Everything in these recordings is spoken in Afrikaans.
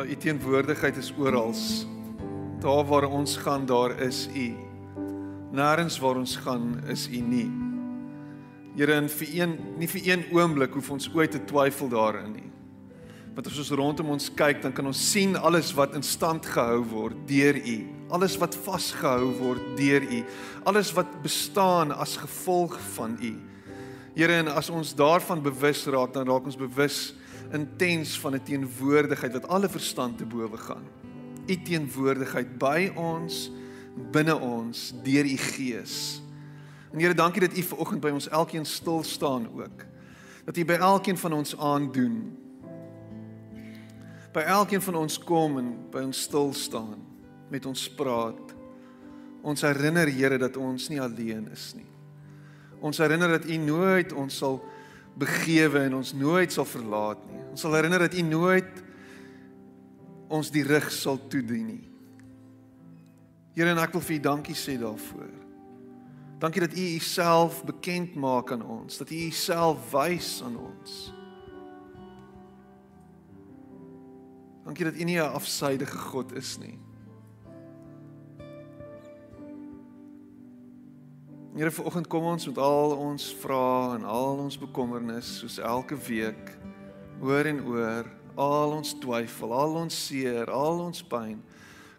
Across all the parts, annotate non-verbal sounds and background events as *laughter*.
Ja, u teenwoordigheid is oral. Daar waar ons gaan, daar is u. Nêrens waar ons gaan, is u nie. Here, en vir een nie vir een oomblik hoef ons ooit te twyfel daarin nie. Want as ons rondom ons kyk, dan kan ons sien alles wat in stand gehou word deur u. Alles wat vasgehou word deur u. Alles wat bestaan as gevolg van u. Here, en as ons daarvan bewus raak, dan raak ons bewus intens van 'n teenwoordigheid wat alle verstand te bowe gaan. U teenwoordigheid by ons, binne ons, deur u Gees. En Here, dankie dat u ver oggend by ons elkeen stil staan ook. Dat u by elkeen van ons aandoen. By elkeen van ons kom en by ons stil staan, met ons praat. Ons herinner Here dat ons nie alleen is nie. Ons herinner dat u nooit ons sal begewe en ons nooit sal verlaat nie. Ons sal herinner dat U nooit ons die rug sal toedien nie. Here, en ek wil vir U dankie sê daarvoor. Dankie dat U Uself bekend maak aan ons, dat U Uself wys aan ons. Dankie dat U nie 'n afsydige God is nie. Here vanoggend kom ons met al ons vrae en al ons bekommernis soos elke week oor en oor, al ons twyfel, al ons seer, al ons pyn,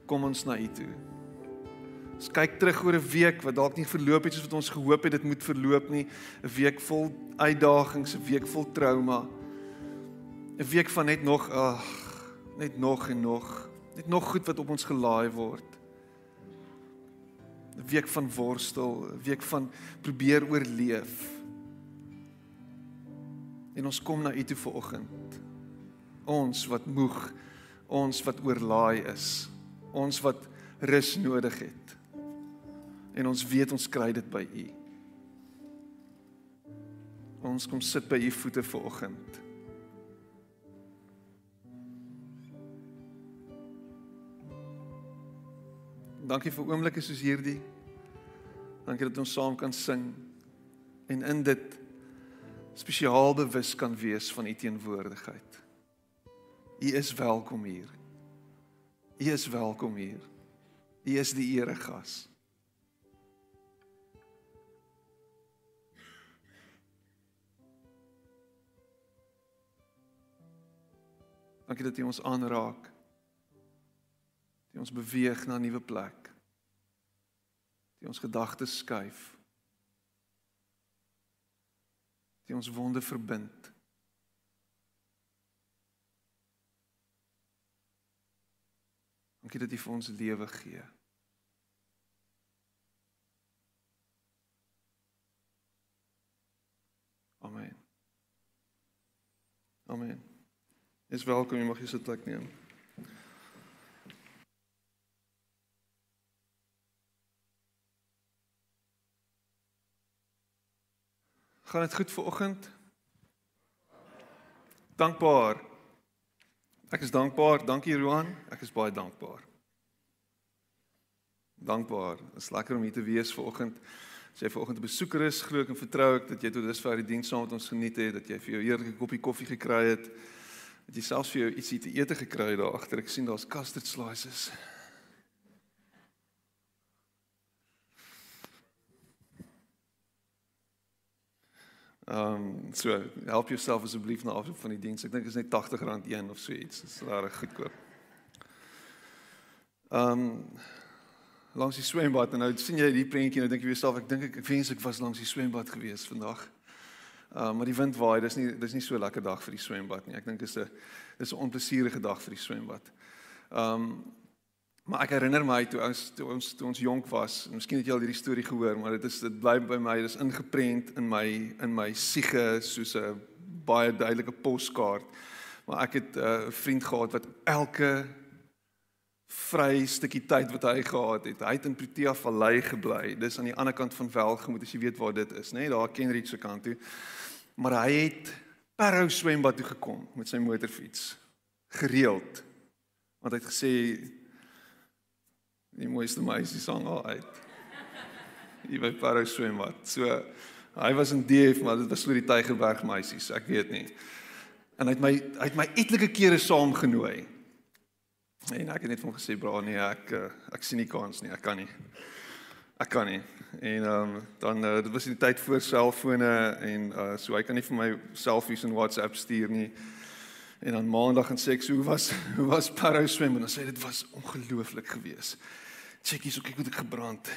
kom ons na U toe. Ons kyk terug oor 'n week wat dalk nie verloop het soos wat ons gehoop het dit moet verloop nie, 'n week vol uitdagings, 'n week vol trauma. 'n Week van net nog ag, net nog en nog, net nog goed wat op ons gelaai word. 'n week van worstel, 'n week van probeer oorleef. En ons kom na U toe vir oggend. Ons wat moeg, ons wat oorlaai is, ons wat rus nodig het. En ons weet ons kry dit by U. Ons kom sit by U voete vir oggend. Dankie vir oomblikke soos hierdie. Dankie dat ons saam kan sing en in dit spesiaal bewus kan wees van u teenwoordigheid. U is welkom hier. U is welkom hier. U is die eregas. Dankie dat U ons aanraak die ons beweeg na 'n nuwe plek. Die ons gedagtes skuif. Die ons wonde verbind. Dankie dat U vir ons lewe gee. Amen. Amen. Is welkom, jy mag jy sit plek neem. Gaan dit goed vir oggend? Dankbaar. Ek is dankbaar. Dankie Roan. Ek is baie dankbaar. Dankbaar. Dit is lekker om hier te wees vir oggend. As jy ver oggend 'n besoeker is, glo ek en vertrou ek dat jy tot dusver die diens saam met ons geniet het, dat jy vir jou heerlike koppie koffie gekry het, dat jy selfs vir jou ietsie te eet gekry het daar agter. Ek sien daar's custard slices. Ehm um, so help jouself asseblief na afloop van die diens. Ek dink is net R80 een of so iets. Dit is reg goedkoop. Ehm um, langs die swembad en nou sien jy die prentjie en nou dink jy jouself ek dink ek, ek wens ek was langs die swembad gewees vandag. Ehm um, maar die wind waai. Dis nie dis nie so lekker dag vir die swembad nie. Ek dink is 'n dis 'n onplesierige dag vir die swembad. Ehm um, Maar ek herinner my toe ons toe ons toe ons jonk was, miskien het jy al hierdie storie gehoor, maar dit is dit bly by my, dit is ingeprent in my in my siege soos 'n baie duidelike poskaart. Maar ek het 'n uh, vriend gehad wat elke vry stukkie tyd wat hy gehad het, hy het in Protea Vallei gebly. Dis aan die ander kant van Welgemoot as jy weet waar dit is, nê, nee, daar Kenridge se kant toe. Maar hy het Parow swembad toe gekom met sy motorfiets gereeld. Want hy het gesê die mooiste meisie sang al uit. Hy by Parow swembad. So hy was in DF, maar dit was vir die Tygerberg meisies, ek weet nie. En hy het my hy het my etlike kere saamgenooi. En ek het net hom gesê, "Bra, nee, ek eh, ek sien nie kans nie. Ek kan nie. Ek kan nie." En ehm um, dan uh, dit was die tyd voor selfone en uh so hy kan nie vir my selfies en WhatsApp stuur nie. En dan maandag en sê ek, "Hoe was *laughs* hoe was Parow swem?" En dan sê dit was ongelooflik geweest. Check hier so kyk hoe ek gebrand.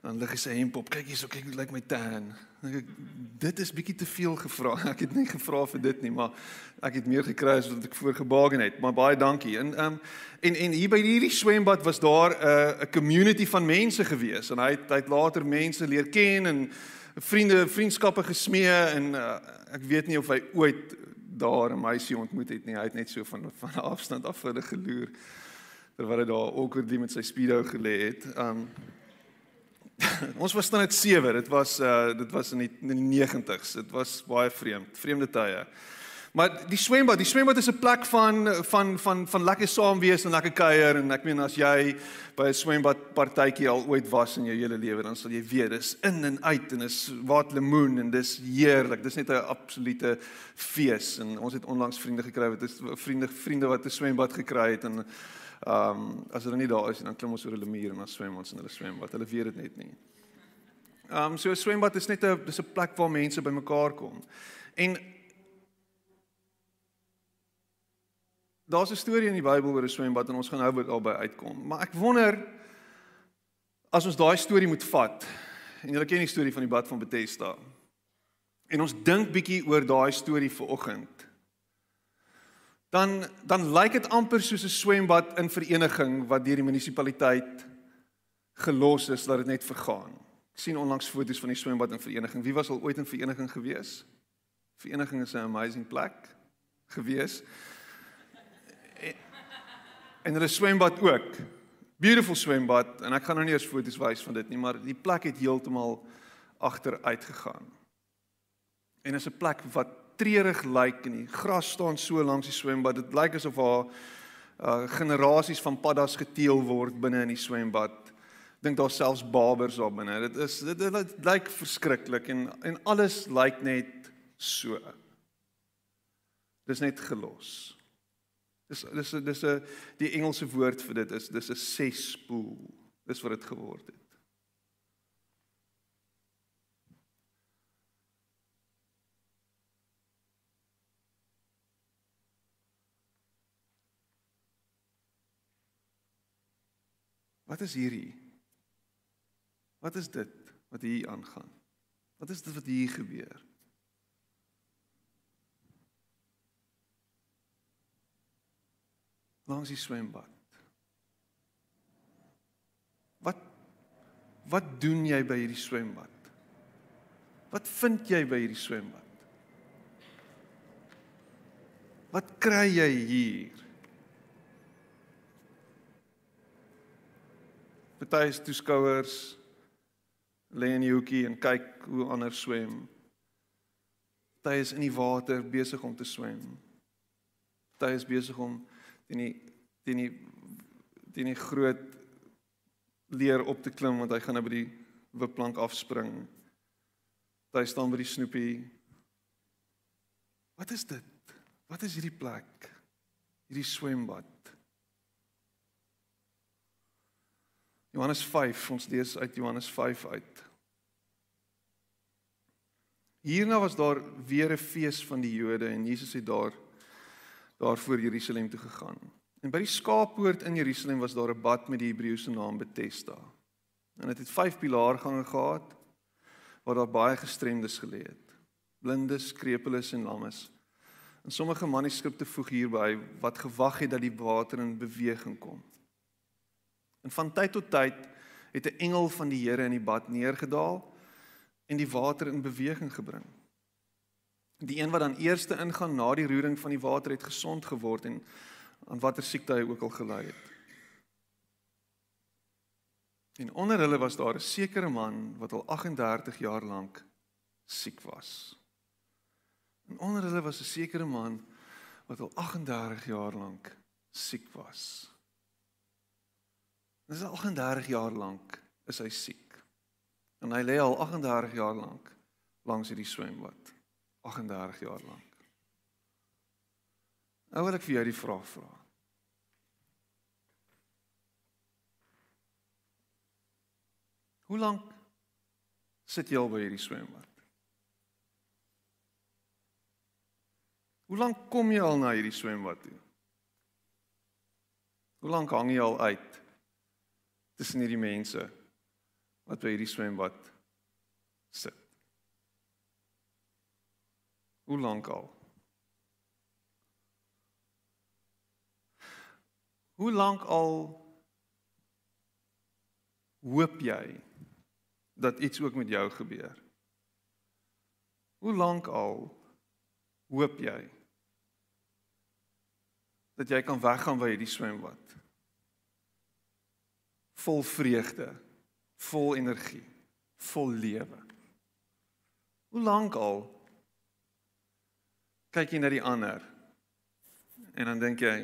Dan lig hy sy hemp op. Kyk hier so kyk hoe lyk my tan. Dan ek dit is bietjie te veel gevra. *laughs* Ek het nie gevra vir dit nie, maar ek het meer gekry as wat ek voorgebaken het. Maar baie dankie. En ehm um, en en hier by hierdie swembad was daar 'n uh, 'n community van mense gewees en hy het, hy het later mense leer ken en vriende vriendskappe gesmee en uh, ek weet nie of hy ooit daar 'n meisie ontmoet het nie. Hy het net so van van afstand af hulle geloer terwyl hy daar awkwardly met sy speedo gelê het. Um *laughs* ons was dan net 7. Dit was uh dit was in die, in die 90s. Dit was baie vreemd, vreemde tye. Maar die swembad, die swembad is 'n plek van van van van lekker saam wees en lekker kuier en ek meen as jy by 'n swembad partytjie al ooit was in jou hele lewe dan sal jy weet dis in en uit en is wat lemoen en dis heerlik. Dis net 'n absolute fees en ons het onlangs vriende gekry wat is vriende vriende wat 'n swembad gekry het en Ehm um, as hulle nie daar is nie, dan klim ons oor hulle muur en dan swem ons in hulle swembad. Hulle weet dit net nie. Ehm um, so 'n swembad is net 'n dis 'n plek waar mense bymekaar kom. En Daar's 'n storie in die Bybel oor 'n swembad en ons gaan nou albei uitkom. Maar ek wonder as ons daai storie moet vat. En julle ken die storie van die bad van Bethesda. En ons dink bietjie oor daai storie vir oggend dan dan lyk dit amper soos 'n swembad in vereniging wat deur die munisipaliteit gelos is dat dit net vergaan. Ek sien onlangs foto's van die swembad in vereniging. Wie was al ooit in vereniging gewees? Vereniging is 'n amazing plek gewees. En, en hulle swembad ook. Beautiful swembad en ek gaan nou nie eers foto's wys van dit nie, maar die plek het heeltemal agteruit gegaan. En is 'n plek wat treurig lyk en die gras staan so langs die swembad. Dit lyk asof haar uh, generasies van paddas geteel word binne in die swembad. Dink daar selfs babers daar binne. Dit is dit, dit, dit lyk verskriklik en en alles lyk net so. Dis net gelos. Dis dis dis 'n die Engelse woord vir dit is dis 'n cesspool. Dis wat dit geword het. Wat is hierdie? Wat is dit wat hier aangaan? Wat is dit wat hier gebeur? Langs die swembad. Wat wat doen jy by hierdie swembad? Wat vind jy by hierdie swembad? Wat kry jy hier? Party is toeskouers lê in die hoekie en kyk hoe ander swem. Party is in die water besig om te swem. Party is besig om teen die teen die teen die groot leer op te klim want hy gaan nou by die wipplank afspring. Party staan by die snoepie. Wat is dit? Wat is hierdie plek? Hierdie swembad. Johannes 5, ons lees uit Johannes 5 uit. Hierna was daar weer 'n fees van die Jode en Jesus het daar daar voor Jerusalem toe gegaan. En by die skaappoort in Jerusalem was daar 'n bad met die Hebreëse naam Bethesda. En dit het 5 pilaargange gehad waar daar baie gestremdes gelê het. Blindes, krepeles en lammes. En sommige manuskripte voeg hierby wat gewag het dat die water in beweging kom. En van tyd tot tyd het 'n engel van die Here in die bad neergedaal en die water in beweging gebring. Die een wat dan eerste ingaan na die roering van die water het gesond geword en aan watter siekte hy ook al gely het. En onder hulle was daar 'n sekere man wat al 38 jaar lank siek was. En onder hulle was 'n sekere man wat al 38 jaar lank siek was. Dis 38 jaar lank is hy siek. En hy lê al 38 jaar lank langs hierdie swembad. 38 jaar lank. Nou wil ek vir jou die vraag vra. Hoe lank sit jy al by hierdie swembad? Hoe lank kom jy al na hierdie swembad toe? Hoe lank hang jy al uit? Tussen hierdie mense wat by hierdie swembad sit? Hoe lank al? Hoe lank al hoop jy dat iets ook met jou gebeur? Hoe lank al hoop jy dat jy kan weggaan by hierdie swembad. Vol vreugde, vol energie, vol lewe. Hoe lank al kyk jy na die ander en dan dink jy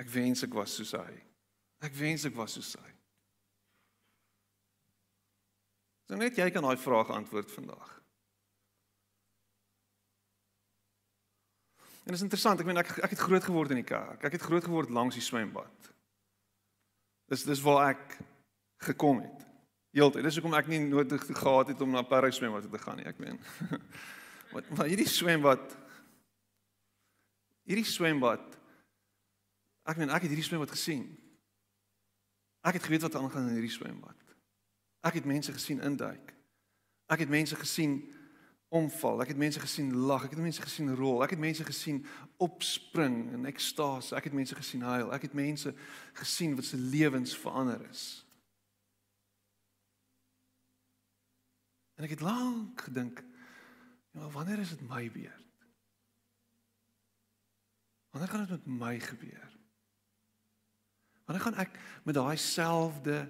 ek wens ek was soos hy. Ek wens ek was soos hy. So net jy kan daai vraag antwoord vandag. En dit is interessant, ek meen ek ek het groot geword in die kerk. Ek het groot geword langs die swembad. Dis dis waar ek gekom het. Heeltyd. Dis hoekom ek nie nodig gehad het om na Parys swembad te gaan nie, ek meen. *laughs* maar, maar hierdie swembad hierdie swembad ek meen ek het hierdie swembad gesien. Ek het geweet wat aangaan in hierdie swembad. Ek het mense gesien induik. Ek het mense gesien omval. Ek het mense gesien lag, ek het mense gesien rol, ek het mense gesien opspring in ekstase. Ek het mense gesien huil. Ek het mense gesien wat se lewens verander is. En ek het lank gedink, ja, wanneer is dit my beurt? Wanneer gaan dit met my gebeur? Wanneer gaan ek met daai selfde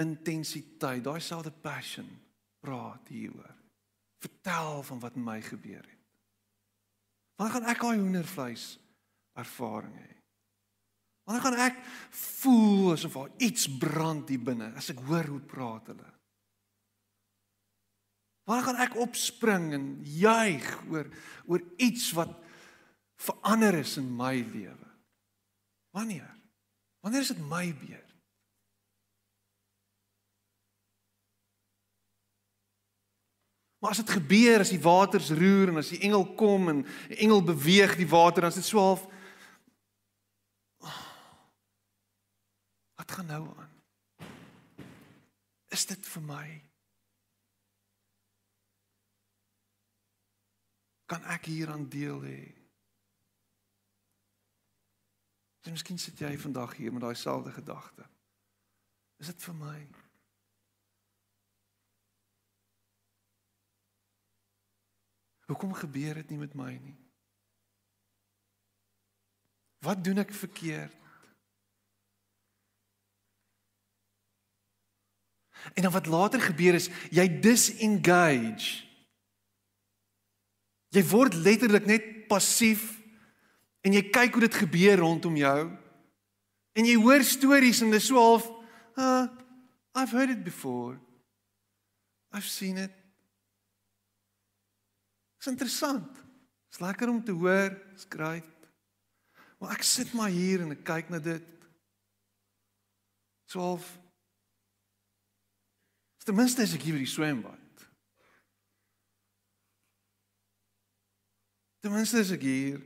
intensiteit, daai selfde passion praat hieroor? Vertel van wat met my gebeur het. Wanneer gaan ek daai hoendervleis ervaring hê? Wanneer gaan ek voel asof daar iets brand hier binne as ek hoor hoe praat hulle? Wanneer gaan ek opspring en juig oor oor iets wat verander is in my lewe? Wanneer? Wanneer is dit my beurt? Maar as dit gebeur, as die waters roer en as die engel kom en die engel beweeg die water, dan is dit so half Wat gaan nou aan? Is dit vir my? Kan ek hieraan deel hê? Jy miskien sit jy vandag hier met daai selfde gedagte. Is dit vir my? Hoekom gebeur dit nie met my nie? Wat doen ek verkeerd? En dan wat later gebeur is jy disengage. Jy word letterlik net passief en jy kyk hoe dit gebeur rondom jou. En jy hoor stories en dis so half, uh, I've heard it before. I've seen it. Dis interessant. Dis lekker om te hoor, skryf. Maar ek sit maar hier en ek kyk na dit. 12 Ten minste as ek hier by die swembad. Ten minste as ek hier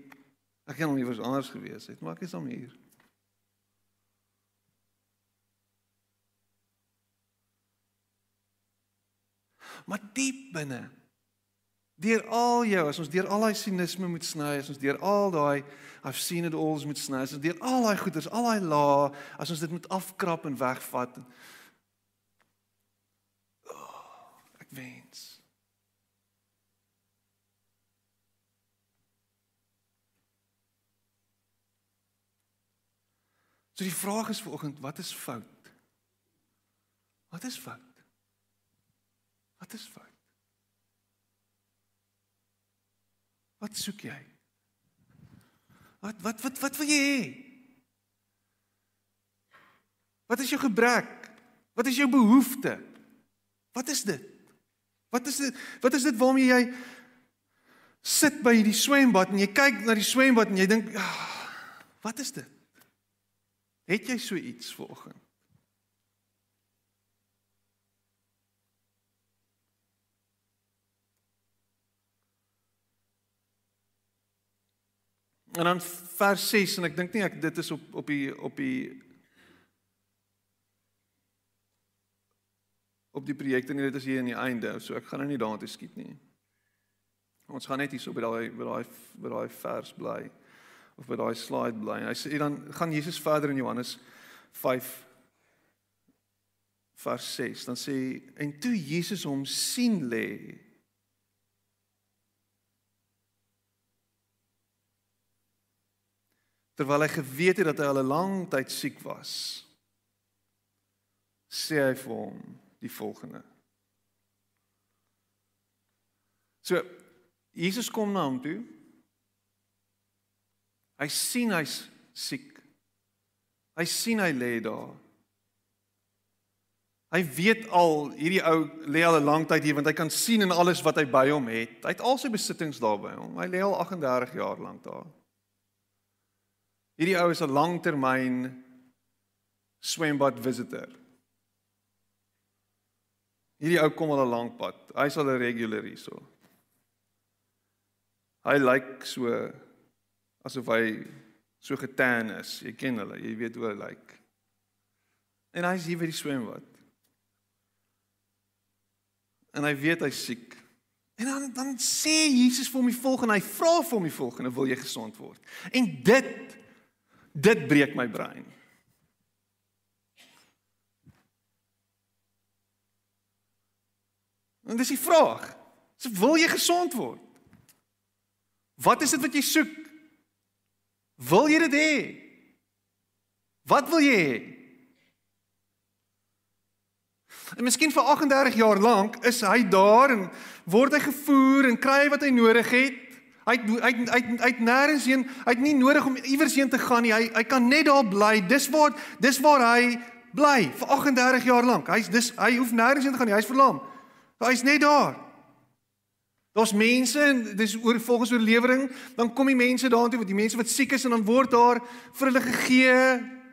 ek kan nie vir anders gewees het, maar ek is om hier. Maar diep binne Deur al jou, as ons deur al daai sinisme moet sny, as ons deur al daai I've seen it all moet sny, as ons deur al daai goeders, al daai lae, as ons dit moet afkrap en wegvat. Oh, ek wens. So die vraag is vanoggend, wat is fout? Wat is fout? Wat is fout? Wat soek jy? Wat wat wat wat wil jy hê? Wat is jou gebrek? Wat is jou behoefte? Wat is dit? Wat is dit? Wat is dit waarmee jy sit by hierdie swembad en jy kyk na die swembad en jy dink, ah, "Wat is dit?" Het jy so iets vanoggend? En dan vers 6 en ek dink nie ek dit is op op die op die op die projekte nie dit is hier in die einde so ek gaan nou nie daartoe skiet nie. Ons gaan net hier so by daai by daai by daai vers bly of by daai slide bly. Hy sê dan gaan Jesus verder in Johannes 5 vers 6 dan sê en toe Jesus hom sien lê terwyl hy geweet het dat hy al 'n lang tyd siek was sê hy vir hom die volgende So Jesus kom na hom toe hy sien hy's siek hy sien hy lê daar Hy weet al hierdie ou lê al 'n lang tyd hier want hy kan sien in alles wat hy by hom het. Hy het al sy besittings daar by hom. Hy lê al 38 jaar lank daar. Hierdie ou is 'n langtermyn swembad visitor. Hierdie ou kom al 'n lank pad. Hy's al 'n regular hierso. Hy lyk like so asof hy so getan is. Jy ken hulle, jy weet hoe hy lyk. Like. En hy's hier by die swembad. En hy weet hy's siek. En dan dan sê Jesus vir hom die volgende, hy vra vir hom die volgende, wil jy gesond word? En dit Dit breek my brein. En dis die vraag. So wil jy gesond word? Wat is dit wat jy soek? Wil jy dit hê? Wat wil jy hê? En miskien vir 38 jaar lank is hy daar en word hy gevoer en kry wat hy nodig het. Hy hy hy hy het nêrens heen, hy het nie nodig om iewers heen te gaan nie. Hy hy kan net daar bly. Dis waar dis waar hy bly vir 38 jaar lank. Hy's dis hy hoef nêrens heen te gaan nie. Hy's verlam. Hy's net daar. Daar's mense en dis oor volgens oorlewering, dan kom die mense daartoe wat die mense wat siek is en dan word daar vir hulle gegee.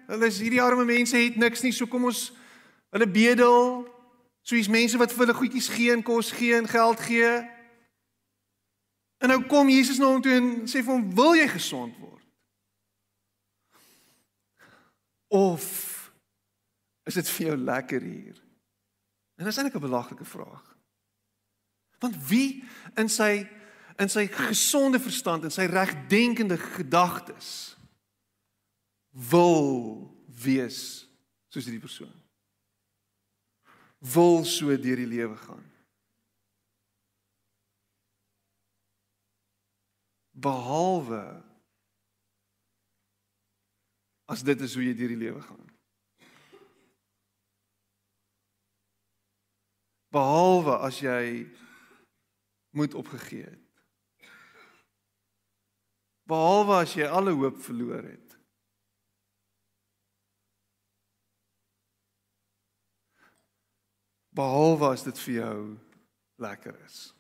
Hulle is hierdie arme mense het niks nie, so kom ons hulle bedel. So hier's mense wat vir hulle goedjies gee en kos gee en geld gee. En nou kom Jesus na hom toe en sê vir hom: "Wil jy gesond word?" Of is dit vir jou lekker hier? En dis eintlik 'n belaglike vraag. Want wie in sy in sy gesonde verstand en sy regdenkende gedagtes wil wees soos hierdie persoon? Wil so deur die lewe gaan? Behalwe as dit is hoe jy deur die lewe gaan. Behalwe as jy moet opgegee het. Behalwe as jy alle hoop verloor het. Behalwe as dit vir jou lekker is.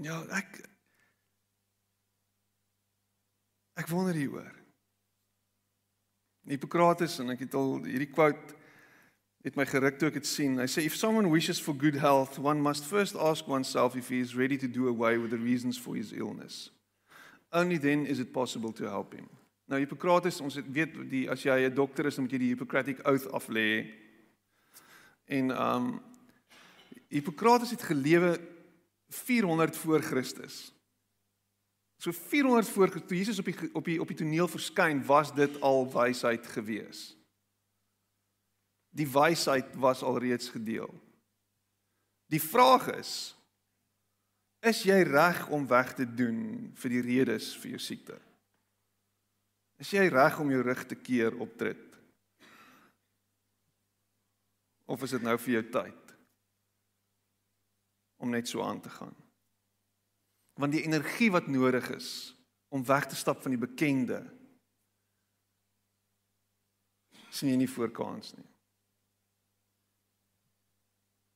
Ja, ek ek wonder hieroor. Hippokrates en ek het al hierdie quote het my geruk toe ek dit sien. Hy sê if someone wishes for good health, one must first ask oneself if he is ready to do away with the reasons for his illness. Only then is it possible to help him. Nou Hippokrates, ons het weet die as jy 'n dokter is, dan moet jy die Hippocratic oath aflê. En um Hippokrates het gelewe 400 voor Christus. So 400 voor toe Jesus op die op die op die toneel verskyn, was dit al wysheid gewees. Die wysheid was alreeds gedeel. Die vraag is is jy reg om weg te doen vir die redes vir jou siekte? Is jy reg om jou rug te keer op dit? Of is dit nou vir jou tyd? Om net so aan te gaan. Want die energie wat nodig is om weg te stap van die bekende sien jy nie voorkans nie.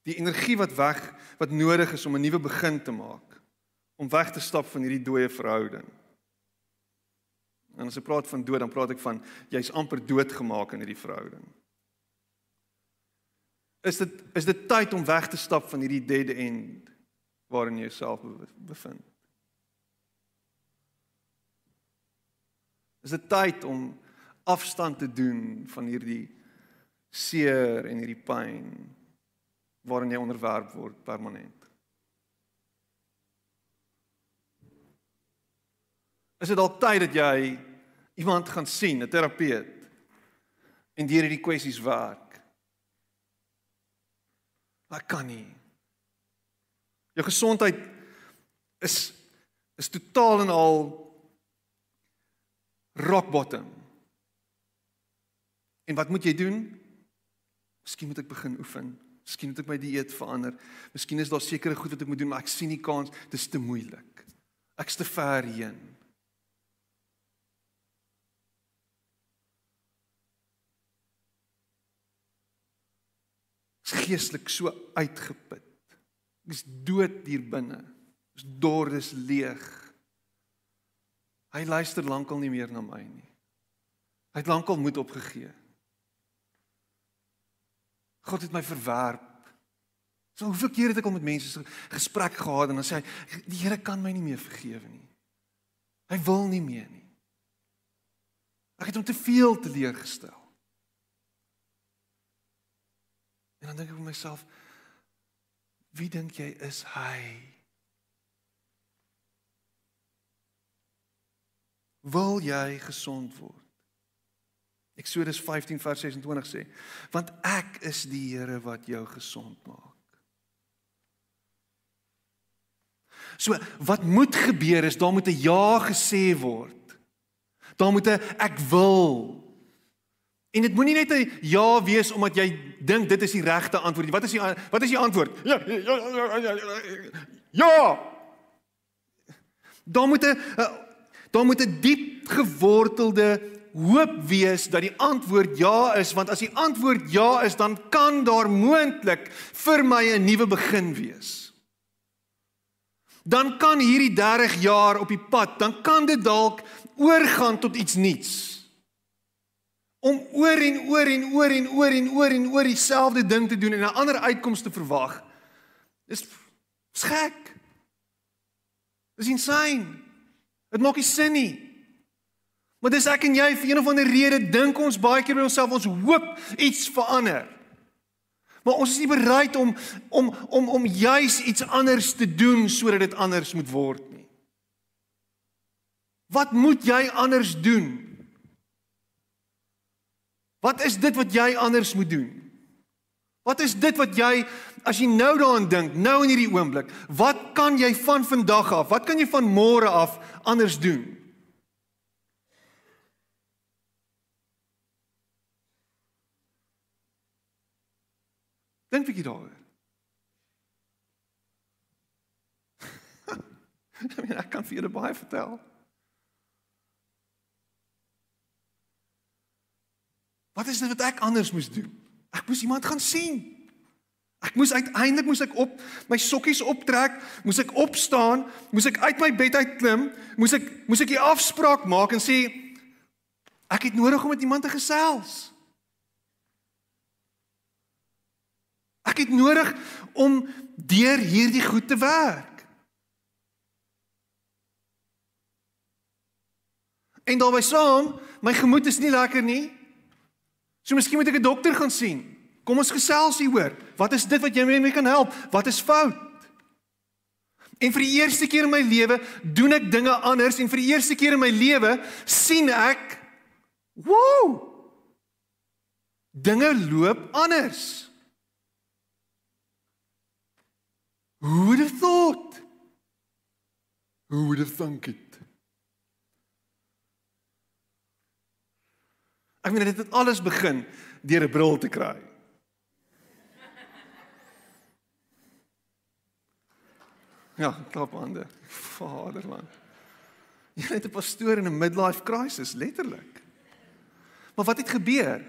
Die energie wat weg wat nodig is om 'n nuwe begin te maak, om weg te stap van hierdie dooie verhouding. En as ek praat van dood, dan praat ek van jy's amper doodgemaak in hierdie verhouding. Is dit is dit tyd om weg te stap van hierdie dead end waarin jy jouself bevind? Is dit tyd om afstand te doen van hierdie seer en hierdie pyn waarin jy onderwerp word permanent? Is dit al tyd dat jy iemand gaan sien, 'n terapeut en deur hierdie kwessies werk? Maar kan nie. Jou gesondheid is is totaal en al rock bottom. En wat moet jy doen? Miskien moet ek begin oefen. Miskien moet ek my dieet verander. Miskien is daar sekere goed wat ek moet doen, maar ek sien nie kans, dit is te moeilik. Ek's te ver heen. Geestelik so uitgeput. Ek is dood hier binne. Ek is dor, dis leeg. Hy luister lankal nie meer na my nie. Hy het lankal moed opgegee. God het my verwerp. So hoeveel keer het ek al met mense so gesprek gehad en dan sê hy die Here kan my nie meer vergewe nie. Hy wil nie meer nie. Ek het hom te veel teleurgestel. En dan dink ek vir myself wie dink jy is hy? Wil jy gesond word? Eksodus 15 vers 26 sê, want ek is die Here wat jou gesond maak. So wat moet gebeur is daar moet 'n ja gesê word. Daar moet 'n ek wil En dit moenie net 'n ja wees omdat jy dink dit is die regte antwoord nie. Wat is die wat is die antwoord? Ja, ja, ja, ja. Ja. ja. Daar moet 'n daar moet 'n diep gewortelde hoop wees dat die antwoord ja is, want as die antwoord ja is, dan kan daar moontlik vir my 'n nuwe begin wees. Dan kan hierdie 30 jaar op die pad, dan kan dit dalk oorgaan tot iets nuuts om oor en oor en oor en oor en oor en oor dieselfde ding te doen en 'n ander uitkoms te verwag. Dis gek. Dis insane. Dit maak nie sin nie. Maar dis ek en jy vir een of ander rede dink ons baie keer by onsself ons hoop iets verander. Maar ons is nie bereid om om om om juis iets anders te doen sodat dit anders moet word nie. Wat moet jy anders doen? Wat is dit wat jy anders moet doen? Wat is dit wat jy as jy nou daaraan dink, nou in hierdie oomblik, wat kan jy van vandag af, wat kan jy van môre af anders doen? Dink 'n bietjie daaroor. ek *laughs* meen ek kan vir julle baie vertel. Wat is dit wat ek anders moes doen? Ek moes iemand gaan sien. Ek moes uiteindelik moes ek op my sokkies optrek, moes ek opstaan, moes ek uit my bed uit klim, moes ek moes ek 'n afspraak maak en sê ek het nodig om met iemand te gesels. Ek het nodig om deur hierdie goed te werk. En daarbey saam, my gemoed is nie lekker nie. So miskien moet ek 'n dokter gaan sien. Kom ons gesels hieroor. Wat is dit wat jy my kan help? Wat is fout? En vir die eerste keer in my lewe doen ek dinge anders en vir die eerste keer in my lewe sien ek wow! Dinge loop anders. Who would have thought? Who would have thunk it? Ek meen dit het alles begin deur 'n bril te kry. Ja, klap hande. Vaderland. Jy het 'n pastoor in 'n midlife crisis, letterlik. Maar wat het gebeur?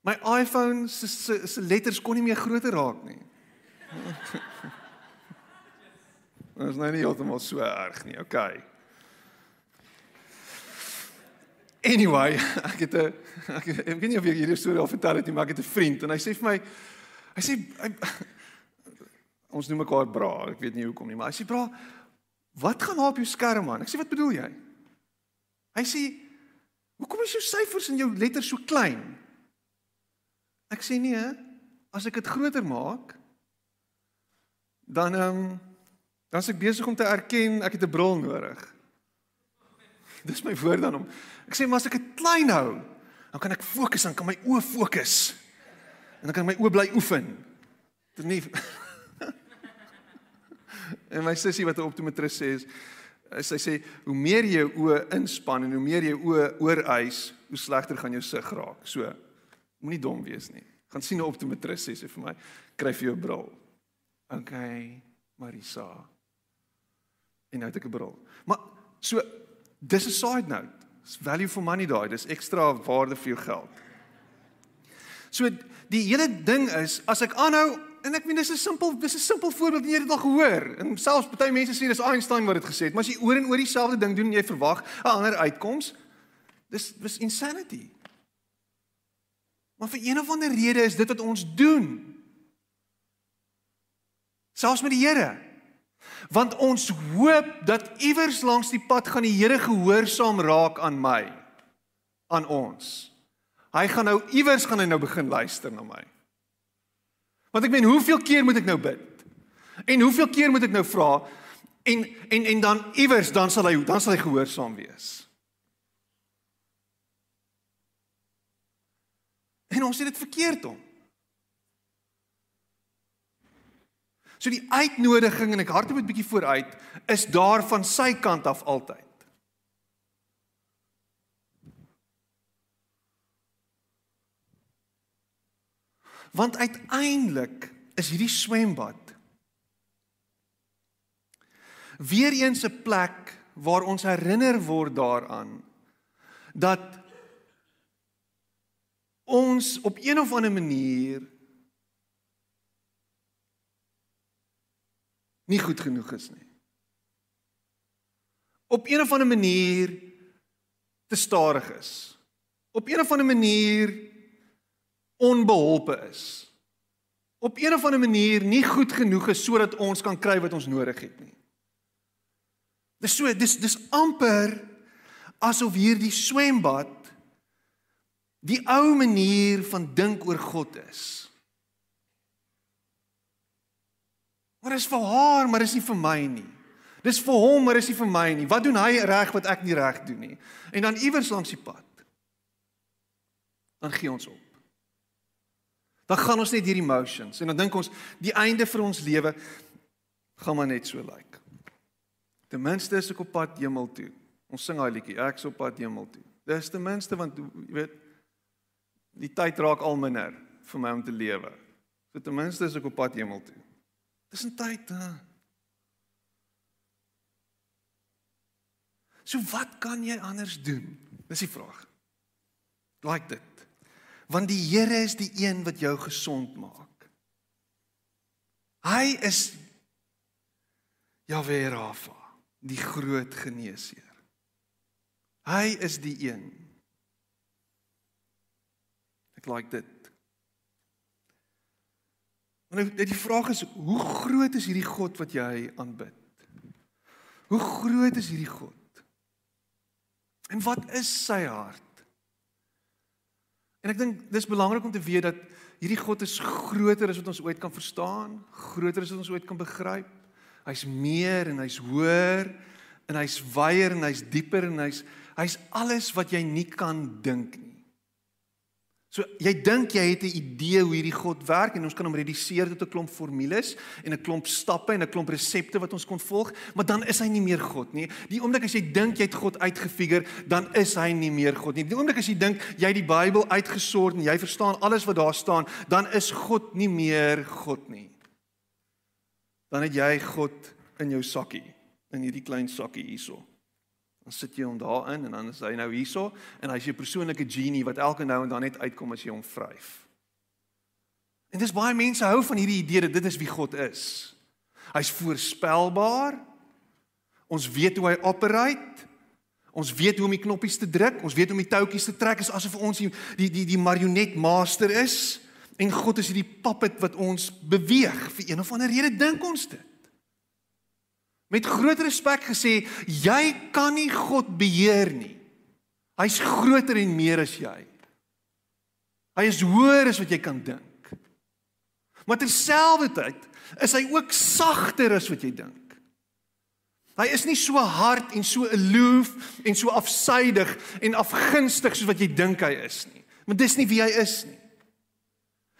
My iPhone se se letters kon nie meer groter raak nie. *laughs* Dit is nou nie heeltemal so erg nie, okay. Anyway, *laughs* ek het 'n ek, ek weet nie of ek hierdie storie al vertel het nie, maar ek het 'n vriend en hy sê vir my Hy sê hy, *laughs* ons noem mekaar bra, ek weet nie hoekom nie, maar hy sê bra, wat gaan daar op jou skerm aan? Ek sê wat bedoel jy? Hy sê hoekom is jou syfers en jou letters so klein? Ek sê nee, as ek dit groter maak, dan ehm um, dan is ek besig om te erken ek het 'n bril nodig. *laughs* Dis my woord aan hom. Ek sê maar as ek dit klein hou, dan kan ek fokus, dan kan my oë fokus. En dan kan my oë bly oefen. Dit nie *laughs* En my sussie wat 'n optometris sê is sy sê hoe meer jy jou oë inspann en hoe meer jy oë ooreis, hoe slegter gaan jou sig raak. So moenie dom wees nie. Gaan sien 'n optometris sê sy vir my, kry vir jou bril. OK, Marisa. En nou het ek 'n bril. Maar so dis 'n side note. Dis value for money daai. Dis ekstra waarde vir jou geld. So die hele ding is as ek aanhou en ek meen dis 'n simpel dis 'n simpel voorbeeld jy het dit al gehoor. En selfs baie mense sê dis Einstein wat dit gesê het, maar as jy oor en oor dieselfde ding doen en jy verwag 'n ander uitkoms, dis dis insanity. Maar vir een of ander rede is dit wat ons doen. Selfs met die Here. Want ons hoop dat iewers langs die pad gaan die Here gehoorsaam raak aan my, aan ons. Hy gaan nou iewers gaan hy nou begin luister na my. Want ek meen, hoeveel keer moet ek nou bid? En hoeveel keer moet ek nou vra? En en en dan iewers dan sal hy dan sal hy gehoorsaam wees. En ons het dit verkeerd om. So die uitnodiging en ek hardop 'n bietjie vooruit is daar van sy kant af altyd. Want uiteindelik is hierdie swembad weer eens 'n plek waar ons herinner word daaraan dat ons op een of ander manier nie goed genoeg is nie. Op een of ander manier te stadig is. Op een of ander manier onbeholpe is. Op een of ander manier nie goed genoeg is sodat ons kan kry wat ons nodig het nie. Dis so dis dis amper asof hierdie swembad die ou manier van dink oor God is. Maar dis vir haar, maar dis nie vir my nie. Dis vir hom, maar dis nie vir my nie. Wat doen hy reg wat ek nie reg doen nie? En dan iewers langs die pad. Dan gee ons op. Dan gaan ons net hierdie emotions en dan dink ons die einde vir ons lewe gaan maar net so lyk. Like. Ten minste is ek op pad hemel toe. Ons sing daai liedjie, ek is op pad hemel toe. Dis ten minste want jy weet die tyd raak al minder vir my om te lewe. So ten minste is ek op pad hemel toe. Dis 'n tyd. Hè. So wat kan jy anders doen? Dis die vraag. Like dit. Want die Here is die een wat jou gesond maak. Hy is Jahwe Rafa, die groot geneesheer. Hy is die een. Ek like dit. Nou die vraag is hoe groot is hierdie God wat jy aanbid? Hoe groot is hierdie God? En wat is sy hart? En ek dink dis belangrik om te weet dat hierdie God is groter as wat ons ooit kan verstaan, groter as wat ons ooit kan begryp. Hy's meer en hy's hoër en hy's wyer en hy's dieper en hy's hy's alles wat jy nie kan dink nie. So jy dink jy het 'n idee hoe hierdie God werk en ons kan hom reduseer tot 'n klomp formules en 'n klomp stappe en 'n klomp resepte wat ons kon volg, maar dan is hy nie meer God nie. Die oomblik as jy dink jy het God uitgefigure, dan is hy nie meer God nie. Die oomblik as jy dink jy het die Bybel uitgesort en jy verstaan alles wat daar staan, dan is God nie meer God nie. Dan het jy God in jou sakkie, in hierdie klein sakkie hierso. Dan sit jy hom daarin en dan is hy nou hierso en hy's 'n persoonlike genie wat elke nou en dan net uitkom as jy hom vryf. En dis baie mense hou van hierdie idee dat dit is wie God is. Hy's voorspelbaar. Ons weet hoe hy operate. Ons weet hoe om die knoppies te druk, ons weet hoe om die touwtjies te trek, is asof ons die die die, die marionet master is En God is hierdie puppet wat ons beweeg vir een of ander rede dink ons dit. Met groot respek gesê, jy kan nie God beheer nie. Hy's groter en meer as jy. Hy is hoër as wat jy kan dink. Maar terselfdertyd is hy ook sagter as wat jy dink. Hy is nie so hard en so aloof en so afsydig en afgunstig soos wat jy dink hy is nie. Want dis nie wie hy is nie.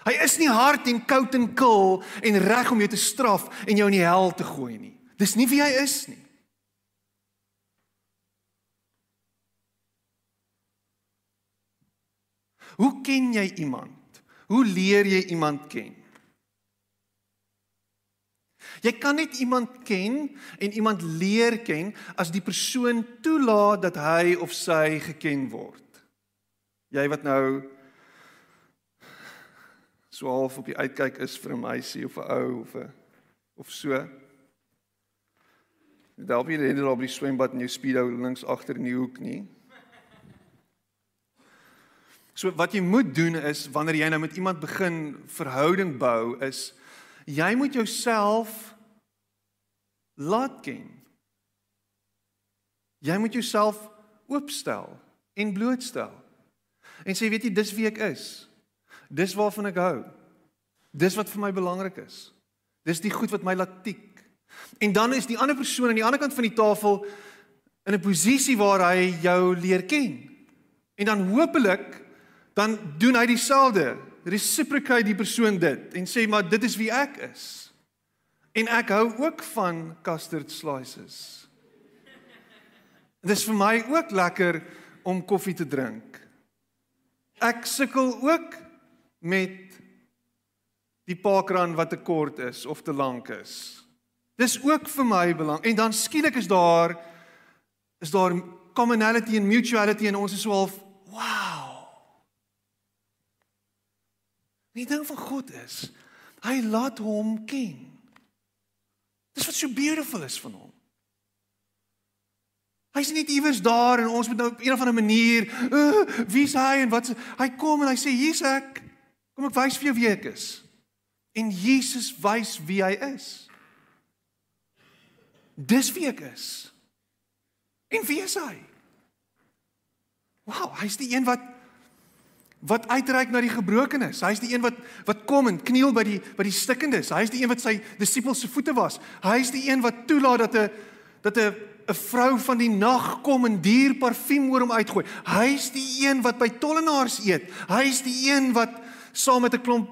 Hy is nie hard en koud en kil en reg om jou te straf en jou in die hel te gooi nie. Dis nie wie hy is nie. Hoe ken jy iemand? Hoe leer jy iemand ken? Jy kan net iemand ken en iemand leer ken as die persoon toelaat dat hy of sy geken word. Jy wat nou so half op die uitkyk is vir 'n meisie of 'n ou of 'n of so. Daar by die daar by die swembad in jou speedo links agter in die hoek nie. So wat jy moet doen is wanneer jy nou met iemand begin verhouding bou is jy moet jouself laat ken. Jy moet jouself oopstel en blootstel. En sê weet jy dis wie ek is. Dis waarvan ek hou. Dis wat vir my belangrik is. Dis die goed wat my laat tik. En dan is die ander persoon aan die ander kant van die tafel in 'n posisie waar hy jou leer ken. En dan hopelik dan doen hy dieselfde. Reciprocate die persoon dit en sê maar dit is wie ek is. En ek hou ook van custard slices. Dit is vir my ook lekker om koffie te drink. Ek sukkel ook met die parkrun wat te kort is of te lank is. Dis ook vir my belang. En dan skielik is daar is daar commonality en mutuality en ons is so half wow. Die ding van God is hy laat hom ken. Dis wat so beautiful is van hom. Hy's nie net iewers daar en ons moet nou op een of ander manier, uh, wie's hy en wat hy kom en hy sê hier's ek. Kom ek wys vir jou wie ek is. En Jesus wys wie hy is. Dis wie ek is. En wie is hy? Wow, hy's die een wat wat uitreik na die gebrokenes. Hy's die een wat wat kom en kniel by die by die stikkendes. Hy's die een wat sy disippels se voete was. Hy's die een wat toelaat dat 'n dat 'n 'n vrou van die nag kom en duur parfuum oor hom uitgooi. Hy's die een wat by tollenaars eet. Hy's die een wat saam met 'n klomp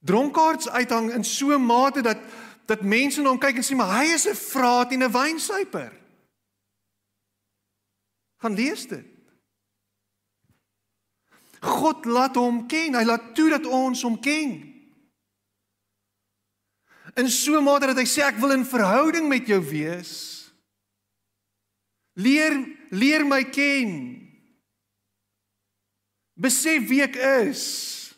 dronkaards uithang in so 'n mate dat dat mense na hom kyk en sê maar hy is 'n vraat en 'n wynsuiper. Gaan lees dit. God laat hom ken. Hy laat toe dat ons hom ken. In so 'n mate dat hy sê ek wil in verhouding met jou wees. Leer leer my ken. Besef wie ek is.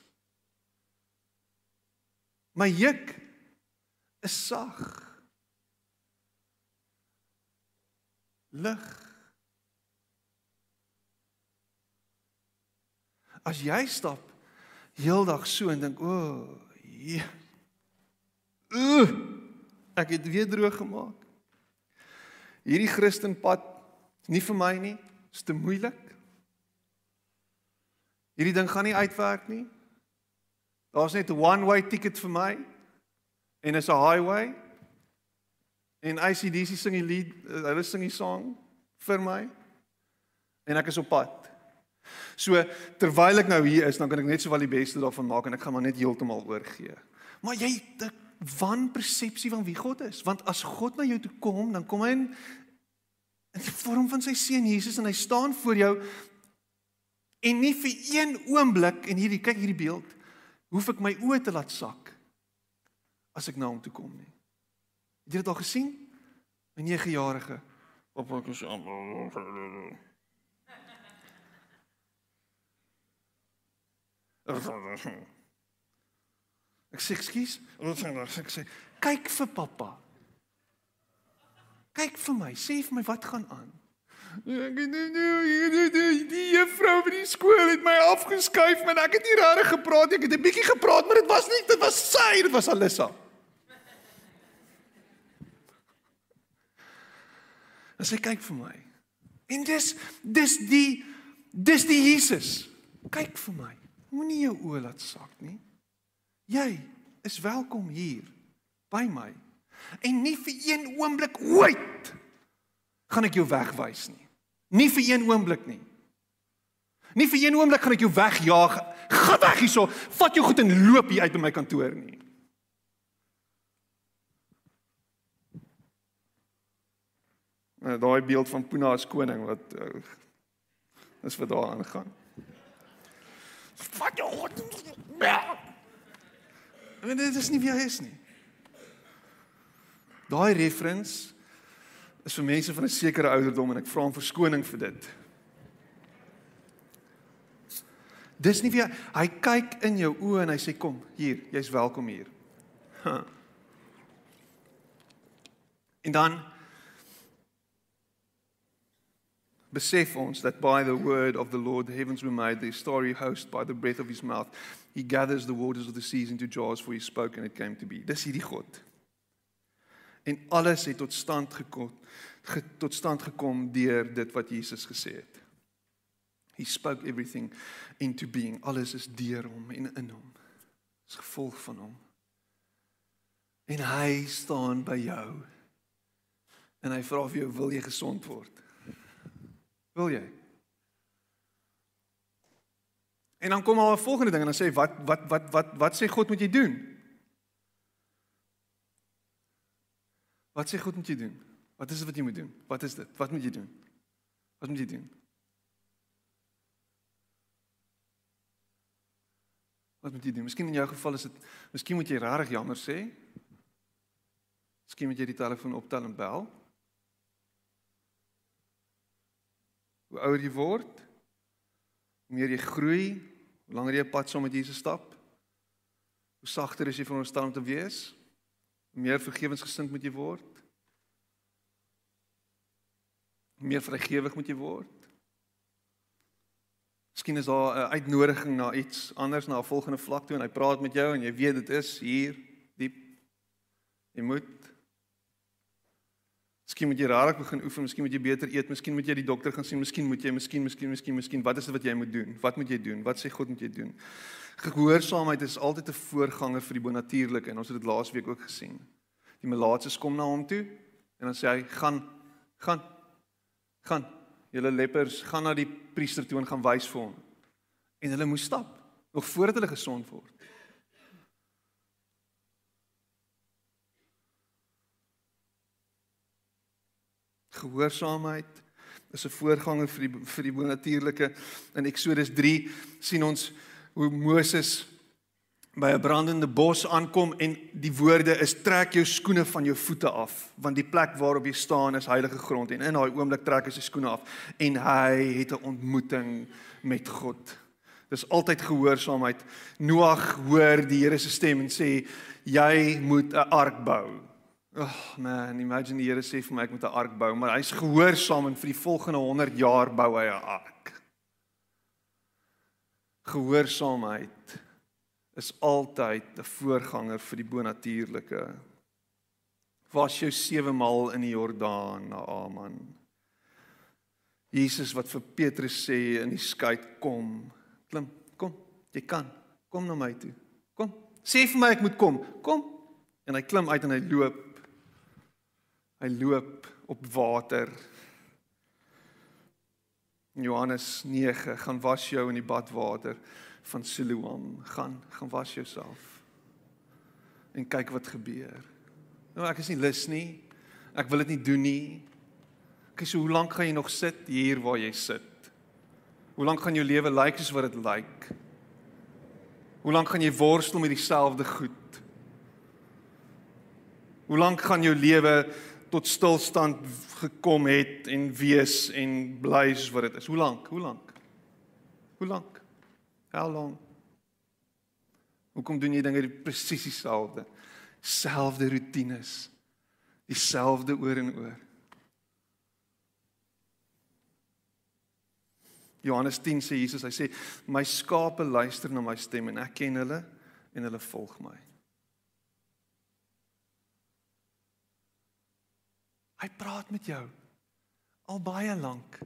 My juk is sag. Lig. As jy stap heeldag so en dink, "O, oh, hier. Ooh, ek het weer droog gemaak. Hierdie Christenpad is nie vir my nie. Dit is te moeilik." Hierdie ding gaan nie uitwerk nie. Daar's net 'n one-way ticket vir my en is 'n highway. En ICDC sing die lied, uh, hulle sing die song vir my. En ek is op pad. So terwyl ek nou hier is, dan kan ek net sowel die beste daarvan maak en ek gaan maar net heeltemal oorgee. Maar jy het 'n wanpersepsie van wie God is, want as God na jou toe kom, dan kom hy in in die vorm van sy seun Jesus en hy staan voor jou En nie vir een oomblik en hierdie kyk hierdie beeld hoef ek my oë te laat sak as ek na hom toe kom nie. Het jy dit al gesien? 'n 9-jarige op wat aan. Ek sê ekskuus, wat sê nou? Ek sê kyk vir pappa. Kyk vir my, sê vir my wat gaan aan. Ek het nou die juffrou by die skool het my afgeskuif, maar ek het nie regtig gepraat nie. Ek het 'n bietjie gepraat, maar dit was nie, dit was sy, dit was Alissa. En sy kyk vir my. En dis dis die dis die Jesus. Kyk vir my. Moenie jou oë laat sak nie. Jy is welkom hier by my. En nie vir een oomblik ooit gaan ek jou wegwys nie. Nie vir een oomblik nie. Nie vir een oomblik gaan ek jou wegjaag. Gaan weg hierso. Vat jou goed en loop hier uit by my kantoor nie. Nou daai beeld van Puna as koning wat uh, is wat daar aangaan. Vat jou goed. Ja. En dit is nie wie hy is nie. Daai reference is vir mense van 'n sekere ouderdom en ek vra om verskoning vir dit. Dis nie wie hy, hy kyk in jou oë en hy sê kom, hier, jy's welkom hier. Huh. En dan besef ons that by the word of the Lord the heavens were made, the story host by the breath of his mouth. He gathers the waters of the seas into jars for he spoke and it came to be. Dis hierdie God en alles het tot stand gekom ge, tot stand gekom deur dit wat Jesus gesê het. He spoke everything into being. Alles is deur hom en in hom. Is gevolg van hom. En hy staan by jou. En hy vra of jy wil jy gesond word. Wil jy? En dan kom al 'n volgende ding en dan sê wat wat wat wat wat sê God moet jy doen? Wat sê God moet jy doen? Wat is dit wat jy moet doen? Wat is dit? Wat moet jy doen? Wat moet jy doen? Wat moet jy doen? Miskien in jou geval is dit miskien moet jy regtig jammer sê. Miskien moet jy die telefoon optel en bel. Hoe ouer jy word, hoe meer jy groei, hoe langer jy pad saam met Jesus stap, hoe sagter is jy vir ons om te wees meer vergewensgesind moet jy word. Meer vrygewig moet jy word. Miskien is daar 'n uitnodiging na iets anders na 'n volgende vlak toe en hy praat met jou en jy weet dit is hier diep. Jy moet Miskien moet jy rarig begin oefen, miskien moet jy beter eet, miskien moet jy die dokter gaan sien, miskien moet jy, miskien, miskien, miskien, miskien, wat is dit wat jy moet doen? Wat moet jy doen? Wat sê God moet jy doen? Gehoorsaamheid is altyd 'n voorganger vir die bonatuurlike en ons het dit laasweek ook gesien. Die melaatses kom na hom toe en dan sê hy: "Gaan, gaan, gaan. Julle lepers, gaan na die priester toe en gaan wys vir hom." En hulle moes stap nog voordat hulle gesond word. Gehoorsaamheid is 'n voorganger vir die vir die bonatuurlike. In Eksodus 3 sien ons hoe Moses by 'n brandende bos aankom en die woorde is trek jou skoene van jou voete af want die plek waarop jy staan is heilige grond en in daai oomblik trek hy sy skoene af en hy het 'n ontmoeting met God. Dis altyd gehoorsaamheid. Noag hoor die Here se stem en sê jy moet 'n ark bou. Oh man, imagine die Here sê vir my ek moet 'n ark bou, maar hy's gehoorsaam en vir die volgende 100 jaar bou hy 'n ark. Gehoorsaamheid is altyd 'n voorganger vir die bonatuurlike. Was jou sewe maal in die Jordaan Aman. Jesus wat vir Petrus sê in die skei kom, klim, kom, jy kan, kom na my toe. Kom. Sê vir my ek moet kom. Kom. En hy klim uit en hy loop Hy loop op water. Johannes 9 gaan was jou in die badwater van Siloam. Gaan gaan was jouself. En kyk wat gebeur. Nou ek is nie lus nie. Ek wil dit nie doen nie. Kyk so hoe lank gaan jy nog sit hier waar jy sit? Hoe lank gaan jou lewe lyk soos wat dit lyk? Hoe lank gaan jy worstel met dieselfde goed? Hoe lank gaan jou lewe tot stilstand gekom het en wees en bly soos wat dit is. Hoe lank? Hoe lank? Hoe lank? How long? Hoekom doen jy dinge presies dieselfde? Selfde rotines. Dieselfde oor en oor. Johannes 10 sê Jesus, hy sê my skape luister na my stem en ek ken hulle en hulle volg my. Hy praat met jou al baie lank.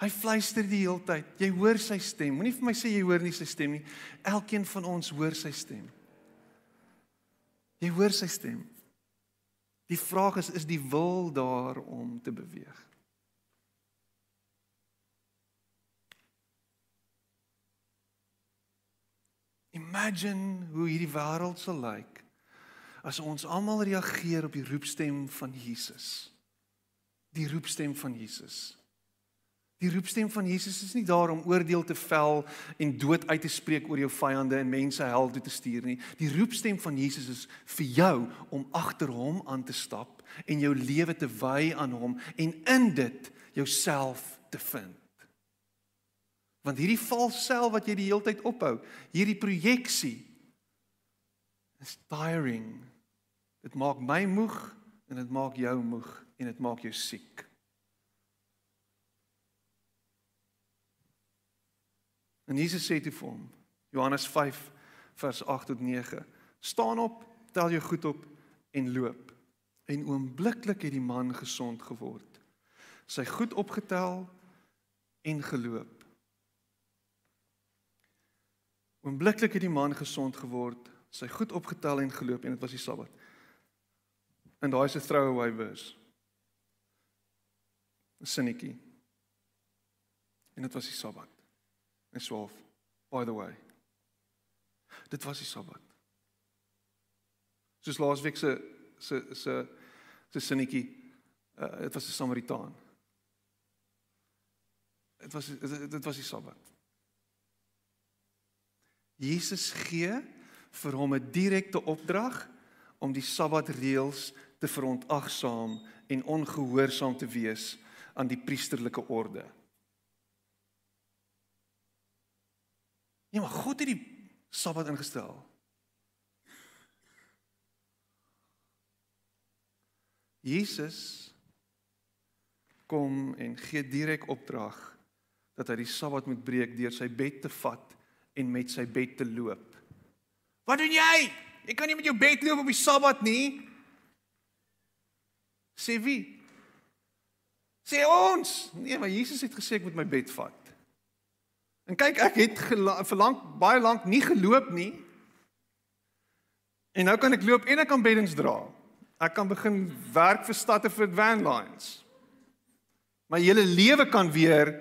Hy fluister die hele tyd. Jy hoor sy stem. Moenie vir my sê jy hoor nie sy stem nie. Elkeen van ons hoor sy stem. Jy hoor sy stem. Die vraag is is die wil daar om te beweeg? Imagine hoe hierdie wêreld sal lyk as ons almal reageer op die roepstem van Jesus. Die roepstem van Jesus. Die roepstem van Jesus is nie daar om oordeel te vel en dood uit te spreek oor jou vyande en mense hel toe te stuur nie. Die roepstem van Jesus is vir jou om agter hom aan te stap en jou lewe te wy aan hom en in dit jouself te vind. Want hierdie vals self wat jy die hele tyd ophou, hierdie projeksie is tiring. Dit maak my moeg en dit maak jou moeg en dit maak jou siek. En Jesus sê toe vir hom, Johannes 5 vers 8 tot 9: "Staan op, tel jou goed op en loop." En oombliklik het die man gesond geword. Sy goed opgetel en geloop. Oombliklik het die man gesond geword, sy goed opgetel en geloop en dit was die Sabbat. En daai is 'n throwaway verse. 'n Sinnetjie. En dit was die Sabbat en swaaf. By the way. Dit was die Sabbat. Soos laasweek se se se se sinnetjie. Uh, dit was 'n Samaritaan. Dit was dit was die Sabbat. Jesus gee vir hom 'n direkte opdrag om die Sabbatreëls te verontagsaam en ongehoorsaam te wees aan die priesterlike orde. Nee, maar God het die Sabbat ingestel. Jesus kom en gee direk opdrag dat hy die Sabbat moet breek deur sy bed te vat en met sy bed te loop. Wat doen jy? Jy kan nie met jou bed loop op die Sabbat nie. Sê wie? Sê ons. Nee, maar Jesus het gesê ek moet my bed vat. En kyk, ek het vir lank baie lank nie geloop nie. En nou kan ek loop en ek kan beddens dra. Ek kan begin werk vir stadte vir van lines. My hele lewe kan weer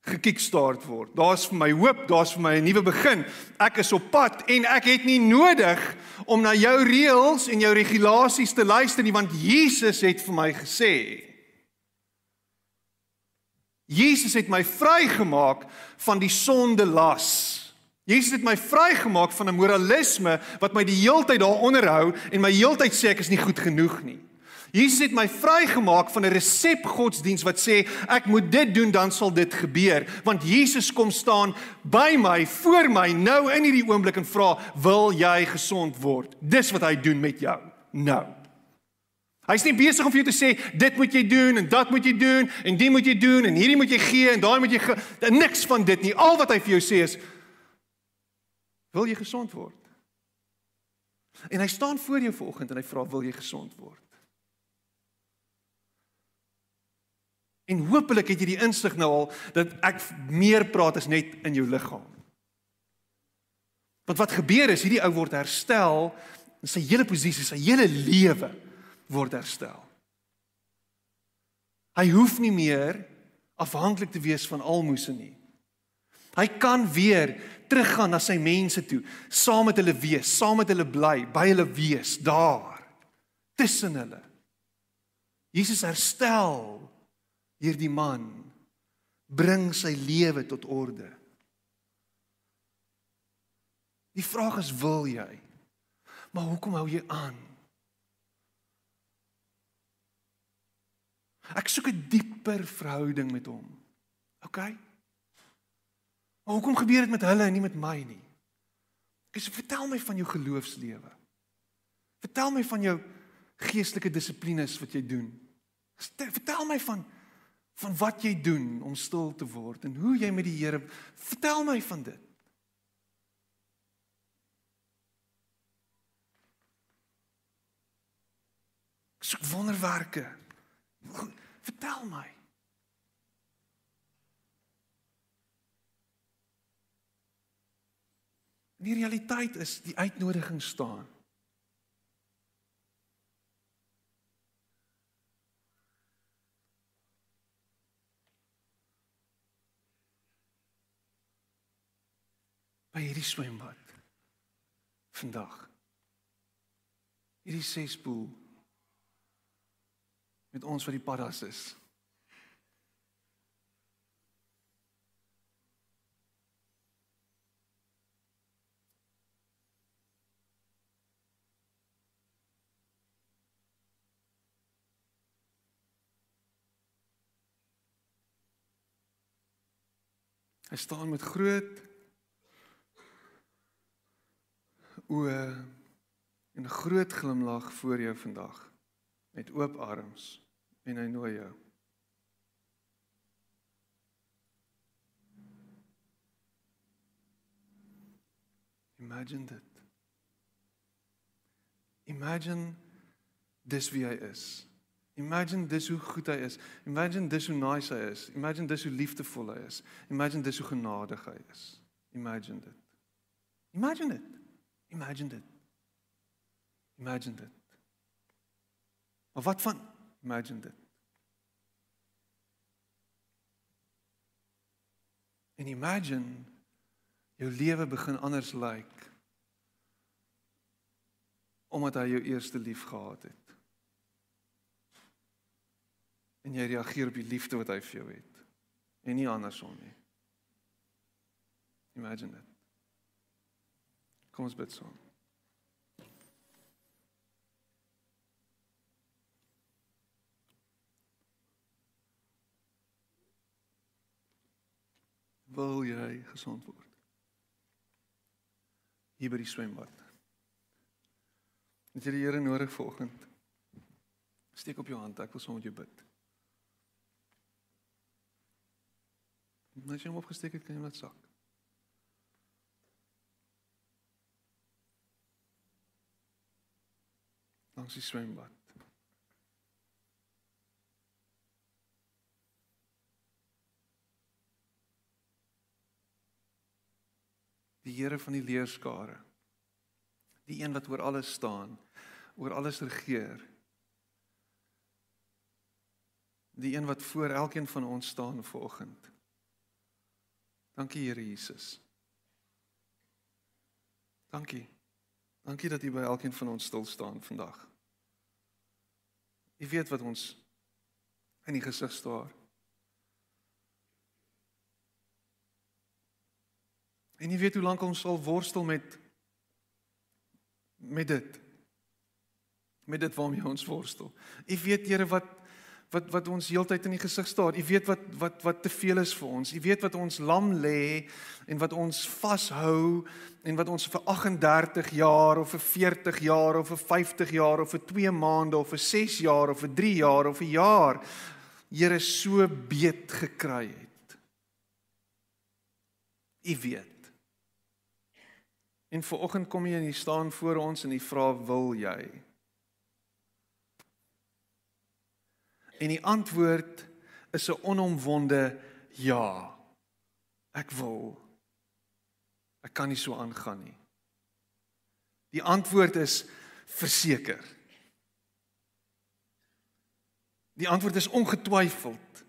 gekickstart word. Daar's vir my hoop, daar's vir my 'n nuwe begin. Ek is op pad en ek het nie nodig om na jou reëls en jou regulasies te luister nie want Jesus het vir my gesê Jesus het my vrygemaak van die sonde las. Jesus het my vrygemaak van 'n moralisme wat my die heeltyd daar onderhou en my heeltyd sê ek is nie goed genoeg nie. Jesus het my vrygemaak van 'n resep godsdiens wat sê ek moet dit doen dan sal dit gebeur want Jesus kom staan by my voor my nou in hierdie oomblik en vra wil jy gesond word dis wat hy doen met jou nou Hy's nie besig om vir jou te sê dit moet jy doen en dat moet jy doen en dit moet jy doen en hierdie moet jy gee en daai moet jy niks van dit nie. Al wat hy vir jou sê is wil jy gesond word? En hy staan voor jou vanoggend en hy vra wil jy gesond word? En hopelik het jy die insig nou al dat ek meer praat as net in jou liggaam. Want wat gebeur is hierdie ou word herstel in sy hele posisie, sy hele lewe word herstel. Hy hoef nie meer afhanklik te wees van almoses nie. Hy kan weer teruggaan na sy mense toe, saam met hulle wees, saam met hulle bly, by hulle wees daar tussen hulle. Jesus herstel hierdie man bring sy lewe tot orde. Die vraag is wil jy? Maar hoekom hou jy aan? Ek soek 'n dieper verhouding met hom. OK? Maar hoekom gebeur dit met hulle en nie met my nie? Ek sê vertel my van jou geloofslewe. Vertel my van jou geestelike dissiplines wat jy doen. Vertel my van van wat jy doen om stil te word en hoe jy met die Here vertel my van dit. Ek soek wonderwerke. Vertel my. Die realiteit is die uitnodiging staan. By hierdie swembad vandag. Hierdie sespoel met ons wat die paddas is. Hy staan met groot oë en 'n groot glimlag voor jou vandag met oop arms en hy nooi jou. Imagine dit. Imagine dis wie hy is. Imagine dis hoe goed hy is. Imagine dis hoe nice hy is. Imagine dis hoe liefdevol hy is. Imagine dis hoe genadig hy is. Imagine dit. Imagine dit. Imagine dit. Imagine dit. Maar wat van imagine dit? En imagine jou lewe begin anders lyk like, omdat hy jou eerste lief gehad het. En jy reageer op die liefde wat hy vir jou het en nie andersom nie. Imagine dit. Kom ons bid saam. Wil jy gesond word? Hier by die swembad. Het jy die Here nodig vanoggend? Steek op jou hand, ek wil saam met jou bid. Net jy hom opgesteek het, kan jy laat sak. Langs die swembad. Die Here van die leerskare. Die een wat oor alles staan, oor alles regeer. Die een wat voor elkeen van ons staan vanoggend. Dankie Here Jesus. Dankie. Dankie dat U by elkeen van ons stil staan vandag. U weet wat ons in die gesig staar. En u weet hoe lank ons sal worstel met met dit. Met dit waarmee ons worstel. U weet Here wat wat wat ons heeltyd in die gesig staar. U weet wat wat wat te veel is vir ons. U weet wat ons lam lê en wat ons vashou en wat ons vir 38 jaar of vir 40 jaar of vir 50 jaar of vir 2 maande of vir 6 jaar of vir 3 jaar of 'n jaar Here so beet gekry het. U weet. En vanoggend kom jy en jy staan voor ons en jy vra wil jy? En die antwoord is 'n onomwonde ja. Ek wil. Ek kan nie so aangaan nie. Die antwoord is verseker. Die antwoord is ongetwyfeld.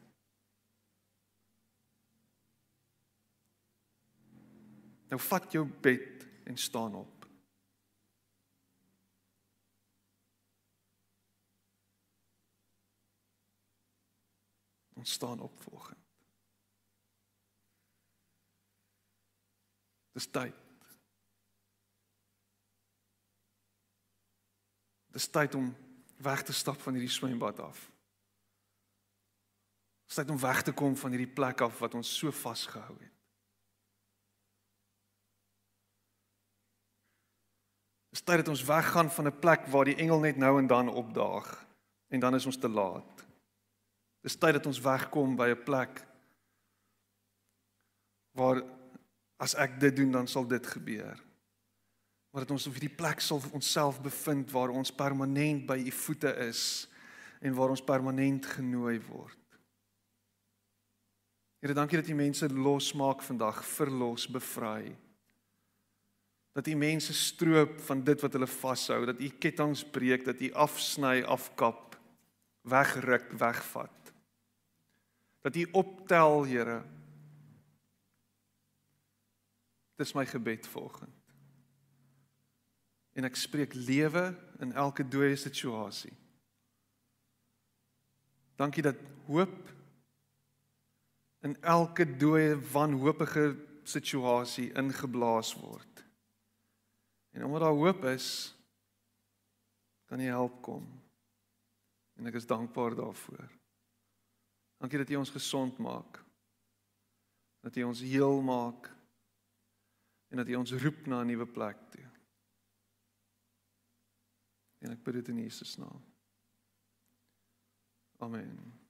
Nou vat jou bed en staan op. Ons staan op volgens. Dis tyd. Dis tyd om weg te stap van hierdie swembad af. Dis tyd om weg te kom van hierdie plek af wat ons so vasgehou het. Dis tyd dat ons weggaan van 'n plek waar die engel net nou en dan opdaag en dan is ons te laat. Dis tyd dat ons wegkom by 'n plek waar as ek dit doen dan sal dit gebeur. Maar dat ons op hierdie plek sal onsself bevind waar ons permanent by u voete is en waar ons permanent genooi word. Here, dankie dat U mense losmaak vandag, verlos, bevry. Dat U mense stroop van dit wat hulle vashou, dat U ketTINGS breek, dat U afsny, afkap, wegruk, wegvat. Dat U optel, Here. Dis my gebed vanoggend. En ek spreek lewe in elke dooie situasie. Dankie dat hoop in elke dooie wanhoopige situasie ingeblaas word. En omdat daar hoop is, kan jy help kom. En ek is dankbaar daarvoor. Dankie dat jy ons gesond maak. Dat jy ons heel maak en dat jy ons roep na 'n nuwe plek toe. En ek bid dit in Jesus naam. Amen.